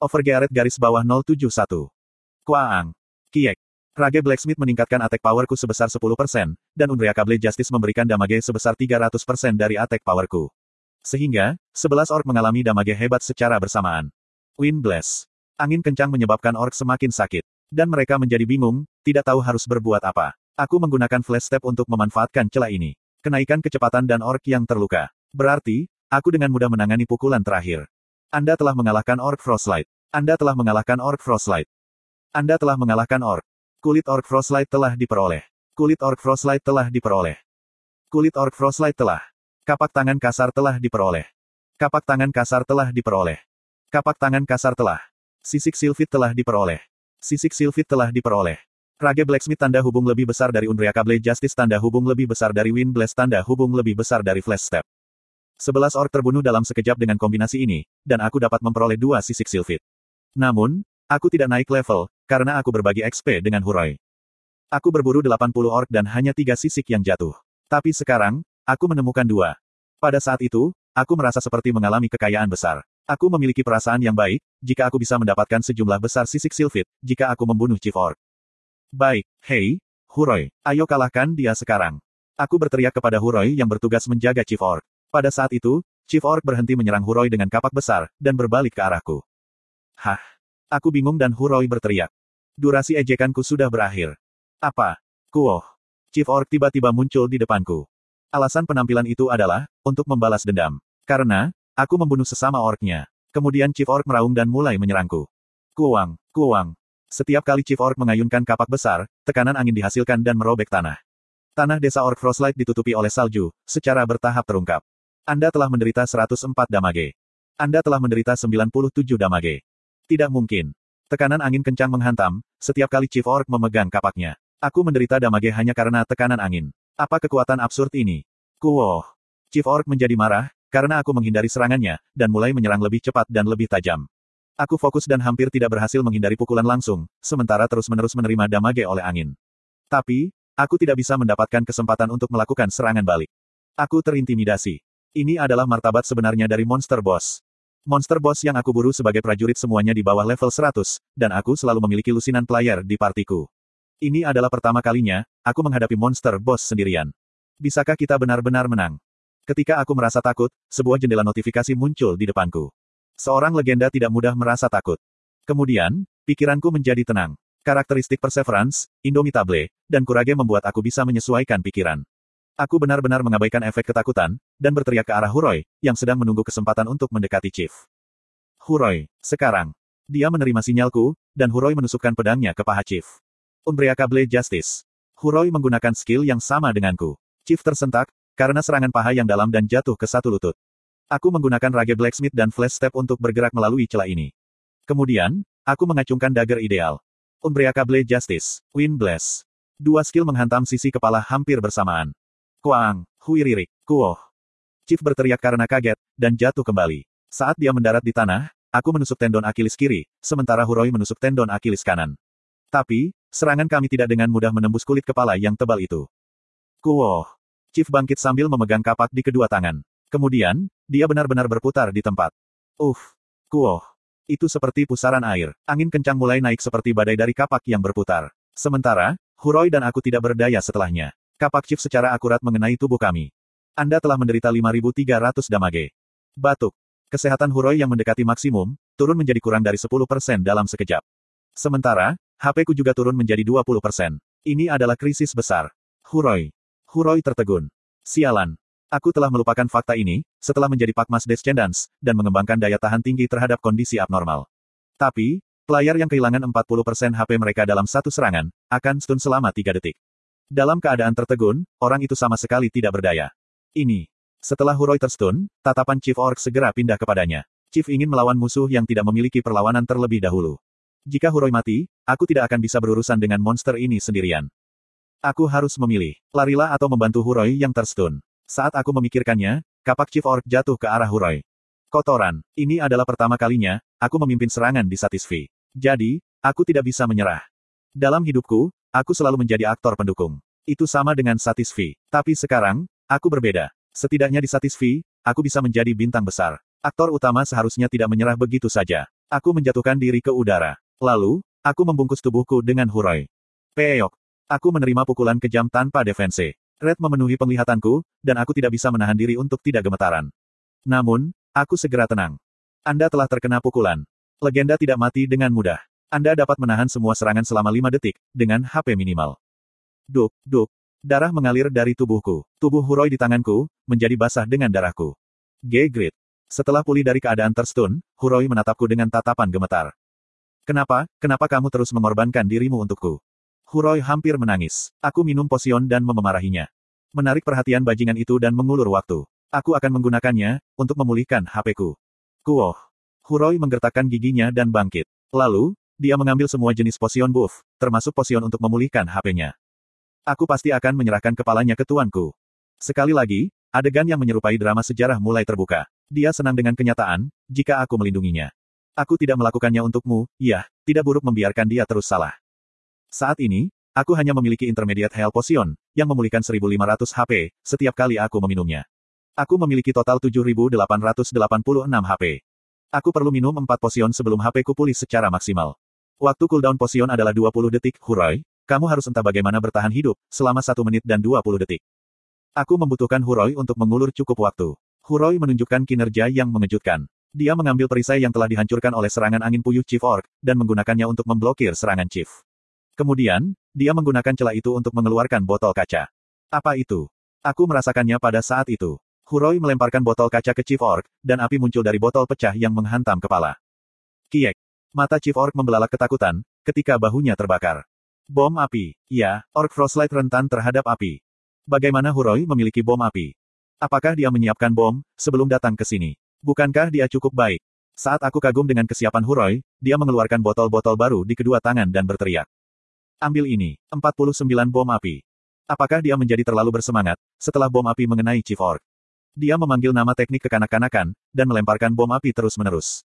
Overgearet garis bawah 071. Kuaang. Kiek. Rage Blacksmith meningkatkan attack powerku sebesar 10%, dan Unbreakable Justice memberikan damage sebesar 300% dari attack powerku. Sehingga, 11 orc mengalami damage hebat secara bersamaan. Wind Blast. Angin kencang menyebabkan orc semakin sakit. Dan mereka menjadi bingung, tidak tahu harus berbuat apa. Aku menggunakan flash step untuk memanfaatkan celah ini. Kenaikan kecepatan dan orc yang terluka. Berarti, aku dengan mudah menangani pukulan terakhir. Anda telah mengalahkan orc Frostlight. Anda telah mengalahkan orc Frostlight. Anda telah mengalahkan orc. Kulit orc Frostlight telah diperoleh. Kulit orc Frostlight telah diperoleh. Kulit orc Frostlight telah. Kapak tangan kasar telah diperoleh. Kapak tangan kasar telah diperoleh. Kapak tangan kasar telah. Sisik Sylphid telah diperoleh. Sisik Sylphid telah diperoleh. Rage Blacksmith tanda hubung lebih besar dari Unbreakable Justice tanda hubung lebih besar dari Wind Blast tanda hubung lebih besar dari Flash Step. Sebelas orc terbunuh dalam sekejap dengan kombinasi ini, dan aku dapat memperoleh dua sisik Sylphid. Namun, aku tidak naik level, karena aku berbagi XP dengan Huroi. Aku berburu 80 orc dan hanya tiga sisik yang jatuh. Tapi sekarang, aku menemukan dua. Pada saat itu, aku merasa seperti mengalami kekayaan besar. Aku memiliki perasaan yang baik, jika aku bisa mendapatkan sejumlah besar sisik silfit, jika aku membunuh Chief Orc. Baik, hei, Huroi, ayo kalahkan dia sekarang. Aku berteriak kepada Huroi yang bertugas menjaga Chief Orc. Pada saat itu, Chief Orc berhenti menyerang Huroi dengan kapak besar, dan berbalik ke arahku. Hah? Aku bingung dan Huroi berteriak. Durasi ejekanku sudah berakhir. Apa? Kuoh. Chief Orc tiba-tiba muncul di depanku. Alasan penampilan itu adalah, untuk membalas dendam. Karena, Aku membunuh sesama orknya. Kemudian Chief Orc meraung dan mulai menyerangku. Kuang, kuang. Setiap kali Chief Orc mengayunkan kapak besar, tekanan angin dihasilkan dan merobek tanah. Tanah desa Orc Frostlight ditutupi oleh salju, secara bertahap terungkap. Anda telah menderita 104 damage. Anda telah menderita 97 damage. Tidak mungkin. Tekanan angin kencang menghantam, setiap kali Chief Orc memegang kapaknya. Aku menderita damage hanya karena tekanan angin. Apa kekuatan absurd ini? Kuoh. Chief Orc menjadi marah, karena aku menghindari serangannya, dan mulai menyerang lebih cepat dan lebih tajam. Aku fokus dan hampir tidak berhasil menghindari pukulan langsung, sementara terus-menerus menerima damage oleh angin. Tapi, aku tidak bisa mendapatkan kesempatan untuk melakukan serangan balik. Aku terintimidasi. Ini adalah martabat sebenarnya dari monster boss. Monster boss yang aku buru sebagai prajurit semuanya di bawah level 100, dan aku selalu memiliki lusinan player di partiku. Ini adalah pertama kalinya, aku menghadapi monster boss sendirian. Bisakah kita benar-benar menang? Ketika aku merasa takut, sebuah jendela notifikasi muncul di depanku. Seorang legenda tidak mudah merasa takut. Kemudian, pikiranku menjadi tenang. Karakteristik Perseverance, Indomitable, dan Kurage membuat aku bisa menyesuaikan pikiran. Aku benar-benar mengabaikan efek ketakutan, dan berteriak ke arah Huroi, yang sedang menunggu kesempatan untuk mendekati Chief. Huroi, sekarang. Dia menerima sinyalku, dan Huroi menusukkan pedangnya ke paha Chief. Unbreakable Justice. Huroi menggunakan skill yang sama denganku. Chief tersentak, karena serangan paha yang dalam dan jatuh ke satu lutut. Aku menggunakan Rage Blacksmith dan Flash Step untuk bergerak melalui celah ini. Kemudian, aku mengacungkan dagger ideal. Unbreakable Justice, Wind Blast. Dua skill menghantam sisi kepala hampir bersamaan. Kuang, Huiririk, Kuoh. Chief berteriak karena kaget, dan jatuh kembali. Saat dia mendarat di tanah, aku menusuk tendon Akilis kiri, sementara Huroi menusuk tendon Akilis kanan. Tapi, serangan kami tidak dengan mudah menembus kulit kepala yang tebal itu. Kuoh. Chief bangkit sambil memegang kapak di kedua tangan. Kemudian, dia benar-benar berputar di tempat. Uff. Kuoh. Itu seperti pusaran air. Angin kencang mulai naik seperti badai dari kapak yang berputar. Sementara, Huroi dan aku tidak berdaya setelahnya. Kapak Chief secara akurat mengenai tubuh kami. Anda telah menderita 5300 damage. Batuk. Kesehatan Huroi yang mendekati maksimum, turun menjadi kurang dari 10% dalam sekejap. Sementara, HP ku juga turun menjadi 20%. Ini adalah krisis besar. Huroi. Huroi tertegun. Sialan. Aku telah melupakan fakta ini, setelah menjadi Pakmas Descendants, dan mengembangkan daya tahan tinggi terhadap kondisi abnormal. Tapi, player yang kehilangan 40% HP mereka dalam satu serangan, akan stun selama 3 detik. Dalam keadaan tertegun, orang itu sama sekali tidak berdaya. Ini. Setelah Huroi terstun, tatapan Chief Orc segera pindah kepadanya. Chief ingin melawan musuh yang tidak memiliki perlawanan terlebih dahulu. Jika Huroi mati, aku tidak akan bisa berurusan dengan monster ini sendirian. Aku harus memilih, larilah atau membantu Huroi yang terstun. Saat aku memikirkannya, kapak Chief Orc jatuh ke arah Huroi. Kotoran, ini adalah pertama kalinya, aku memimpin serangan di Satisfi. Jadi, aku tidak bisa menyerah. Dalam hidupku, aku selalu menjadi aktor pendukung. Itu sama dengan Satisfi. Tapi sekarang, aku berbeda. Setidaknya di Satisfi, aku bisa menjadi bintang besar. Aktor utama seharusnya tidak menyerah begitu saja. Aku menjatuhkan diri ke udara. Lalu, aku membungkus tubuhku dengan huroi. Peok. Aku menerima pukulan kejam tanpa defense. Red memenuhi penglihatanku, dan aku tidak bisa menahan diri untuk tidak gemetaran. Namun, aku segera tenang. Anda telah terkena pukulan. Legenda tidak mati dengan mudah. Anda dapat menahan semua serangan selama lima detik, dengan HP minimal. Duk, duk. Darah mengalir dari tubuhku. Tubuh Huroi di tanganku, menjadi basah dengan darahku. G-Grit. Setelah pulih dari keadaan terstun, Huroi menatapku dengan tatapan gemetar. Kenapa, kenapa kamu terus mengorbankan dirimu untukku? Huroi hampir menangis. Aku minum posion dan memarahinya. Menarik perhatian bajingan itu dan mengulur waktu. Aku akan menggunakannya, untuk memulihkan HP-ku. Kuoh. Huroi menggertakkan giginya dan bangkit. Lalu, dia mengambil semua jenis posion buff, termasuk posion untuk memulihkan HP-nya. Aku pasti akan menyerahkan kepalanya ke tuanku. Sekali lagi, adegan yang menyerupai drama sejarah mulai terbuka. Dia senang dengan kenyataan, jika aku melindunginya. Aku tidak melakukannya untukmu, ya, tidak buruk membiarkan dia terus salah. Saat ini, aku hanya memiliki intermediate health potion, yang memulihkan 1500 HP, setiap kali aku meminumnya. Aku memiliki total 7886 HP. Aku perlu minum 4 potion sebelum HP ku pulih secara maksimal. Waktu cooldown potion adalah 20 detik, Hurai, kamu harus entah bagaimana bertahan hidup, selama satu menit dan 20 detik. Aku membutuhkan Huroi untuk mengulur cukup waktu. Huroi menunjukkan kinerja yang mengejutkan. Dia mengambil perisai yang telah dihancurkan oleh serangan angin puyuh Chief Orc, dan menggunakannya untuk memblokir serangan Chief. Kemudian, dia menggunakan celah itu untuk mengeluarkan botol kaca. Apa itu? Aku merasakannya pada saat itu. Huroi melemparkan botol kaca ke Chief Orc, dan api muncul dari botol pecah yang menghantam kepala. Kiek. Mata Chief Orc membelalak ketakutan, ketika bahunya terbakar. Bom api. Ya, Orc Frostlight rentan terhadap api. Bagaimana Huroi memiliki bom api? Apakah dia menyiapkan bom, sebelum datang ke sini? Bukankah dia cukup baik? Saat aku kagum dengan kesiapan Huroi, dia mengeluarkan botol-botol baru di kedua tangan dan berteriak. Ambil ini, 49 bom api. Apakah dia menjadi terlalu bersemangat, setelah bom api mengenai Chief Orc? Dia memanggil nama teknik kekanak-kanakan, dan melemparkan bom api terus-menerus.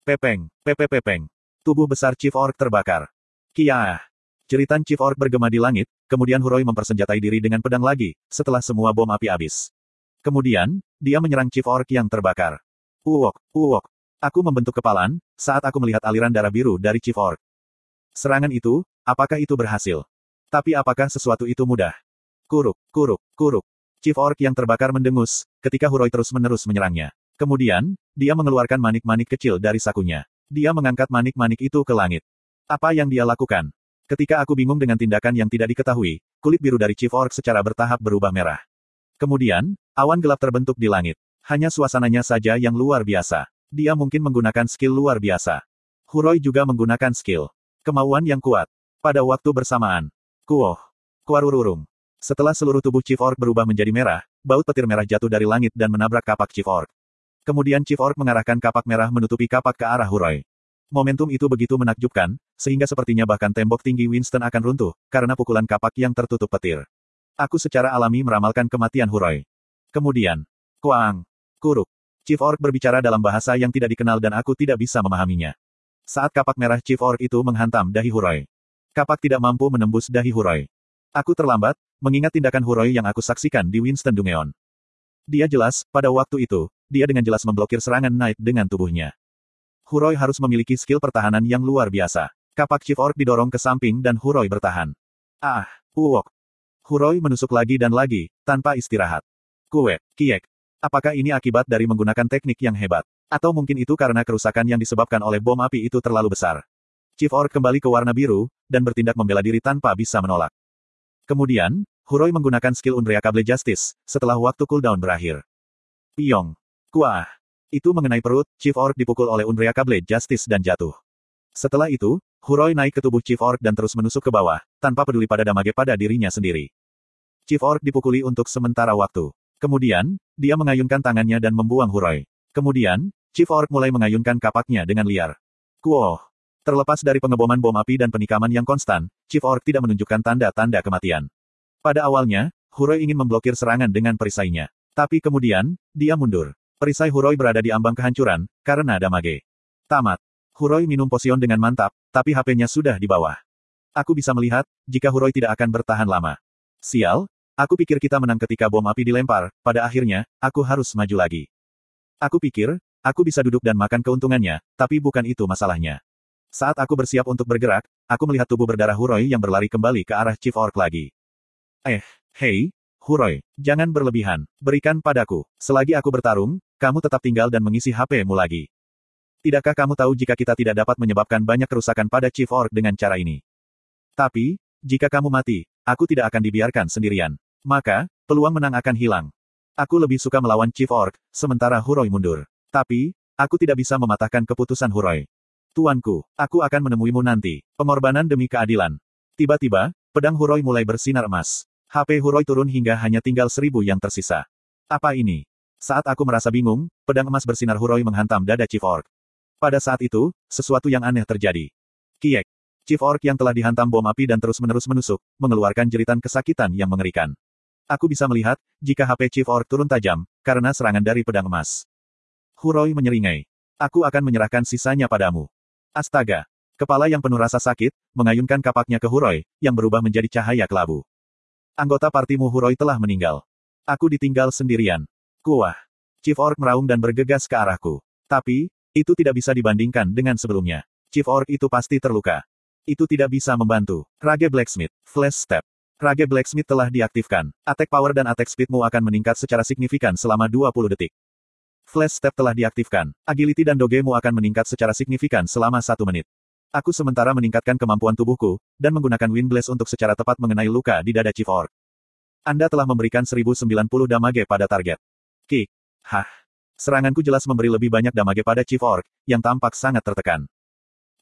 Pepeng, pepe pepeng. Tubuh besar Chief Orc terbakar. Kiaah. Jeritan Chief Orc bergema di langit, kemudian Huroi mempersenjatai diri dengan pedang lagi, setelah semua bom api habis. Kemudian, dia menyerang Chief Orc yang terbakar. Uwok, uwok. Aku membentuk kepalan, saat aku melihat aliran darah biru dari Chief Orc. Serangan itu, apakah itu berhasil? Tapi apakah sesuatu itu mudah? Kuruk, kuruk, kuruk. Chief Orc yang terbakar mendengus, ketika Huroi terus-menerus menyerangnya. Kemudian, dia mengeluarkan manik-manik kecil dari sakunya. Dia mengangkat manik-manik itu ke langit. Apa yang dia lakukan? Ketika aku bingung dengan tindakan yang tidak diketahui, kulit biru dari Chief Orc secara bertahap berubah merah. Kemudian, awan gelap terbentuk di langit. Hanya suasananya saja yang luar biasa. Dia mungkin menggunakan skill luar biasa. Huroi juga menggunakan skill. Kemauan yang kuat. Pada waktu bersamaan. Kuoh. Kuarururung. Setelah seluruh tubuh Chief Orc berubah menjadi merah, baut petir merah jatuh dari langit dan menabrak kapak Chief Orc. Kemudian Chief Orc mengarahkan kapak merah menutupi kapak ke arah Huroi. Momentum itu begitu menakjubkan, sehingga sepertinya bahkan tembok tinggi Winston akan runtuh, karena pukulan kapak yang tertutup petir. Aku secara alami meramalkan kematian Huroi. Kemudian, Kuang, Kuruk. Chief Orc berbicara dalam bahasa yang tidak dikenal dan aku tidak bisa memahaminya. Saat kapak merah Chief Orc itu menghantam dahi Huroi. Kapak tidak mampu menembus dahi Huroi. Aku terlambat, mengingat tindakan Huroi yang aku saksikan di Winston Dungeon. Dia jelas, pada waktu itu, dia dengan jelas memblokir serangan Knight dengan tubuhnya. Huroi harus memiliki skill pertahanan yang luar biasa. Kapak Chief Orc didorong ke samping dan Huroi bertahan. Ah, Uwok. Huroi menusuk lagi dan lagi, tanpa istirahat. Kue, Kiek. Apakah ini akibat dari menggunakan teknik yang hebat? Atau mungkin itu karena kerusakan yang disebabkan oleh bom api itu terlalu besar? Chief Orc kembali ke warna biru, dan bertindak membela diri tanpa bisa menolak. Kemudian, Huroi menggunakan skill Unreakable Justice, setelah waktu cooldown berakhir. Piong. Kuah. Itu mengenai perut, Chief Orc dipukul oleh Unreakable Justice dan jatuh. Setelah itu, Huroi naik ke tubuh Chief Orc dan terus menusuk ke bawah, tanpa peduli pada damage pada dirinya sendiri. Chief Orc dipukuli untuk sementara waktu. Kemudian, dia mengayunkan tangannya dan membuang Huroi. Kemudian, Chief Orc mulai mengayunkan kapaknya dengan liar. Kuoh. Terlepas dari pengeboman bom api dan penikaman yang konstan, Chief Orc tidak menunjukkan tanda-tanda kematian. Pada awalnya, Huroi ingin memblokir serangan dengan perisainya. Tapi kemudian, dia mundur. Perisai Huroi berada di ambang kehancuran, karena damage. Tamat. Huroi minum posion dengan mantap, tapi HP-nya sudah di bawah. Aku bisa melihat, jika Huroi tidak akan bertahan lama. Sial, aku pikir kita menang ketika bom api dilempar, pada akhirnya, aku harus maju lagi. Aku pikir, aku bisa duduk dan makan keuntungannya, tapi bukan itu masalahnya. Saat aku bersiap untuk bergerak, aku melihat tubuh berdarah Huroi yang berlari kembali ke arah Chief Orc lagi. Eh, hei, Huroi, jangan berlebihan, berikan padaku. Selagi aku bertarung, kamu tetap tinggal dan mengisi HP-mu lagi. Tidakkah kamu tahu jika kita tidak dapat menyebabkan banyak kerusakan pada Chief Orc dengan cara ini? Tapi, jika kamu mati, aku tidak akan dibiarkan sendirian. Maka, peluang menang akan hilang. Aku lebih suka melawan Chief Orc, sementara Huroi mundur. Tapi, aku tidak bisa mematahkan keputusan Huroi. Tuanku, aku akan menemuimu nanti. Pengorbanan demi keadilan. Tiba-tiba, pedang Huroi mulai bersinar emas. HP Huroi turun hingga hanya tinggal seribu yang tersisa. Apa ini? Saat aku merasa bingung, pedang emas bersinar Huroi menghantam dada Chief Orc. Pada saat itu, sesuatu yang aneh terjadi. Kiek. Chief Orc yang telah dihantam bom api dan terus-menerus menusuk, mengeluarkan jeritan kesakitan yang mengerikan. Aku bisa melihat, jika HP Chief Orc turun tajam, karena serangan dari pedang emas. Huroi menyeringai. Aku akan menyerahkan sisanya padamu. Astaga. Kepala yang penuh rasa sakit, mengayunkan kapaknya ke Huroi, yang berubah menjadi cahaya kelabu. Anggota partimu Huroi telah meninggal. Aku ditinggal sendirian. Kuah. Chief Orc meraung dan bergegas ke arahku. Tapi, itu tidak bisa dibandingkan dengan sebelumnya. Chief Orc itu pasti terluka. Itu tidak bisa membantu. Rage Blacksmith. Flash Step. Rage Blacksmith telah diaktifkan. Attack power dan attack speedmu akan meningkat secara signifikan selama 20 detik. Flash Step telah diaktifkan. Agility dan dogemu akan meningkat secara signifikan selama satu menit. Aku sementara meningkatkan kemampuan tubuhku, dan menggunakan Wind Blast untuk secara tepat mengenai luka di dada Chief Orc. Anda telah memberikan 1090 damage pada target. Kick. Hah. Seranganku jelas memberi lebih banyak damage pada Chief Orc, yang tampak sangat tertekan.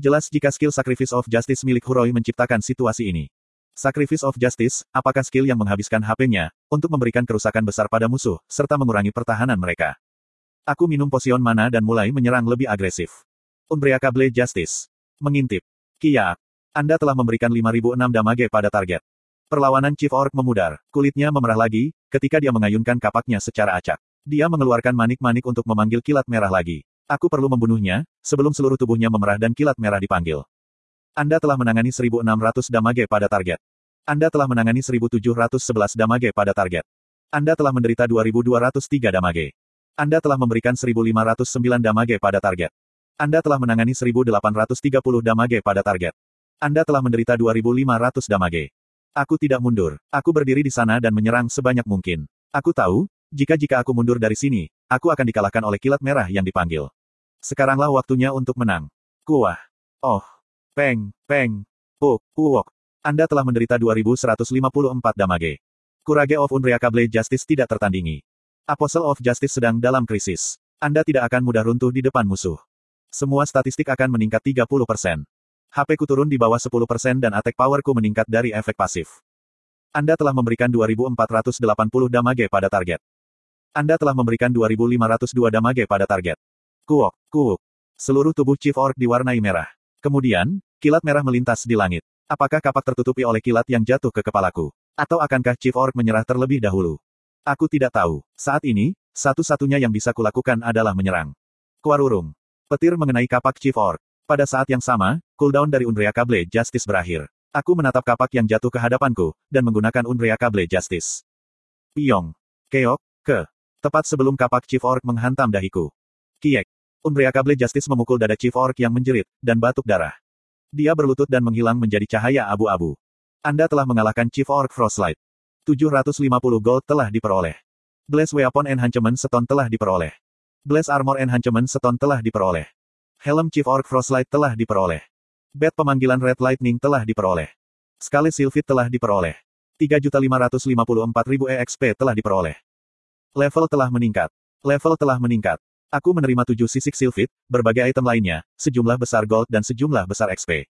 Jelas jika skill Sacrifice of Justice milik Huroi menciptakan situasi ini. Sacrifice of Justice, apakah skill yang menghabiskan HP-nya, untuk memberikan kerusakan besar pada musuh, serta mengurangi pertahanan mereka. Aku minum posion mana dan mulai menyerang lebih agresif. Umbriaka Blade Justice. Mengintip. Kia. Anda telah memberikan 5006 damage pada target. Perlawanan Chief Orc memudar, kulitnya memerah lagi, ketika dia mengayunkan kapaknya secara acak. Dia mengeluarkan manik-manik untuk memanggil kilat merah lagi. Aku perlu membunuhnya, sebelum seluruh tubuhnya memerah dan kilat merah dipanggil. Anda telah menangani 1600 damage pada target. Anda telah menangani 1711 damage pada target. Anda telah menderita 2203 damage. Anda telah memberikan 1509 damage pada target. Anda telah menangani 1830 damage pada target. Anda telah menderita 2500 damage. Aku tidak mundur. Aku berdiri di sana dan menyerang sebanyak mungkin. Aku tahu, jika-jika aku mundur dari sini, aku akan dikalahkan oleh kilat merah yang dipanggil. Sekaranglah waktunya untuk menang. Kuah. Oh. Peng, peng. Puk, puwok. Anda telah menderita 2154 damage. Kurage of Unreaka Blade Justice tidak tertandingi. Apostle of Justice sedang dalam krisis. Anda tidak akan mudah runtuh di depan musuh. Semua statistik akan meningkat 30%. HP ku turun di bawah 10% dan attack powerku meningkat dari efek pasif. Anda telah memberikan 2480 damage pada target. Anda telah memberikan 2502 damage pada target. Kuok, kuok. Seluruh tubuh Chief Orc diwarnai merah. Kemudian, kilat merah melintas di langit. Apakah kapak tertutupi oleh kilat yang jatuh ke kepalaku? Atau akankah Chief Orc menyerah terlebih dahulu? Aku tidak tahu. Saat ini, satu-satunya yang bisa kulakukan adalah menyerang. Kuarurung. Petir mengenai kapak Chief Orc. Pada saat yang sama, cooldown dari Unreaka Blade Justice berakhir. Aku menatap kapak yang jatuh ke hadapanku, dan menggunakan Unreaka Blade Justice. Piong. Keok, ke. Tepat sebelum kapak Chief Orc menghantam dahiku. Kiek. Unbreakable Justice memukul dada Chief Orc yang menjerit, dan batuk darah. Dia berlutut dan menghilang menjadi cahaya abu-abu. Anda telah mengalahkan Chief Orc Frostlight. 750 gold telah diperoleh. Blaze Weapon Enhancement Stone telah diperoleh. Blaze Armor Enhancement Stone telah diperoleh. Helm Chief Orc Frostlight telah diperoleh. Bed pemanggilan Red Lightning telah diperoleh. Sekali Sylphid telah diperoleh. 3.554.000 EXP telah diperoleh. Level telah meningkat. Level telah meningkat. Aku menerima tujuh sisik silfit, berbagai item lainnya, sejumlah besar gold dan sejumlah besar XP.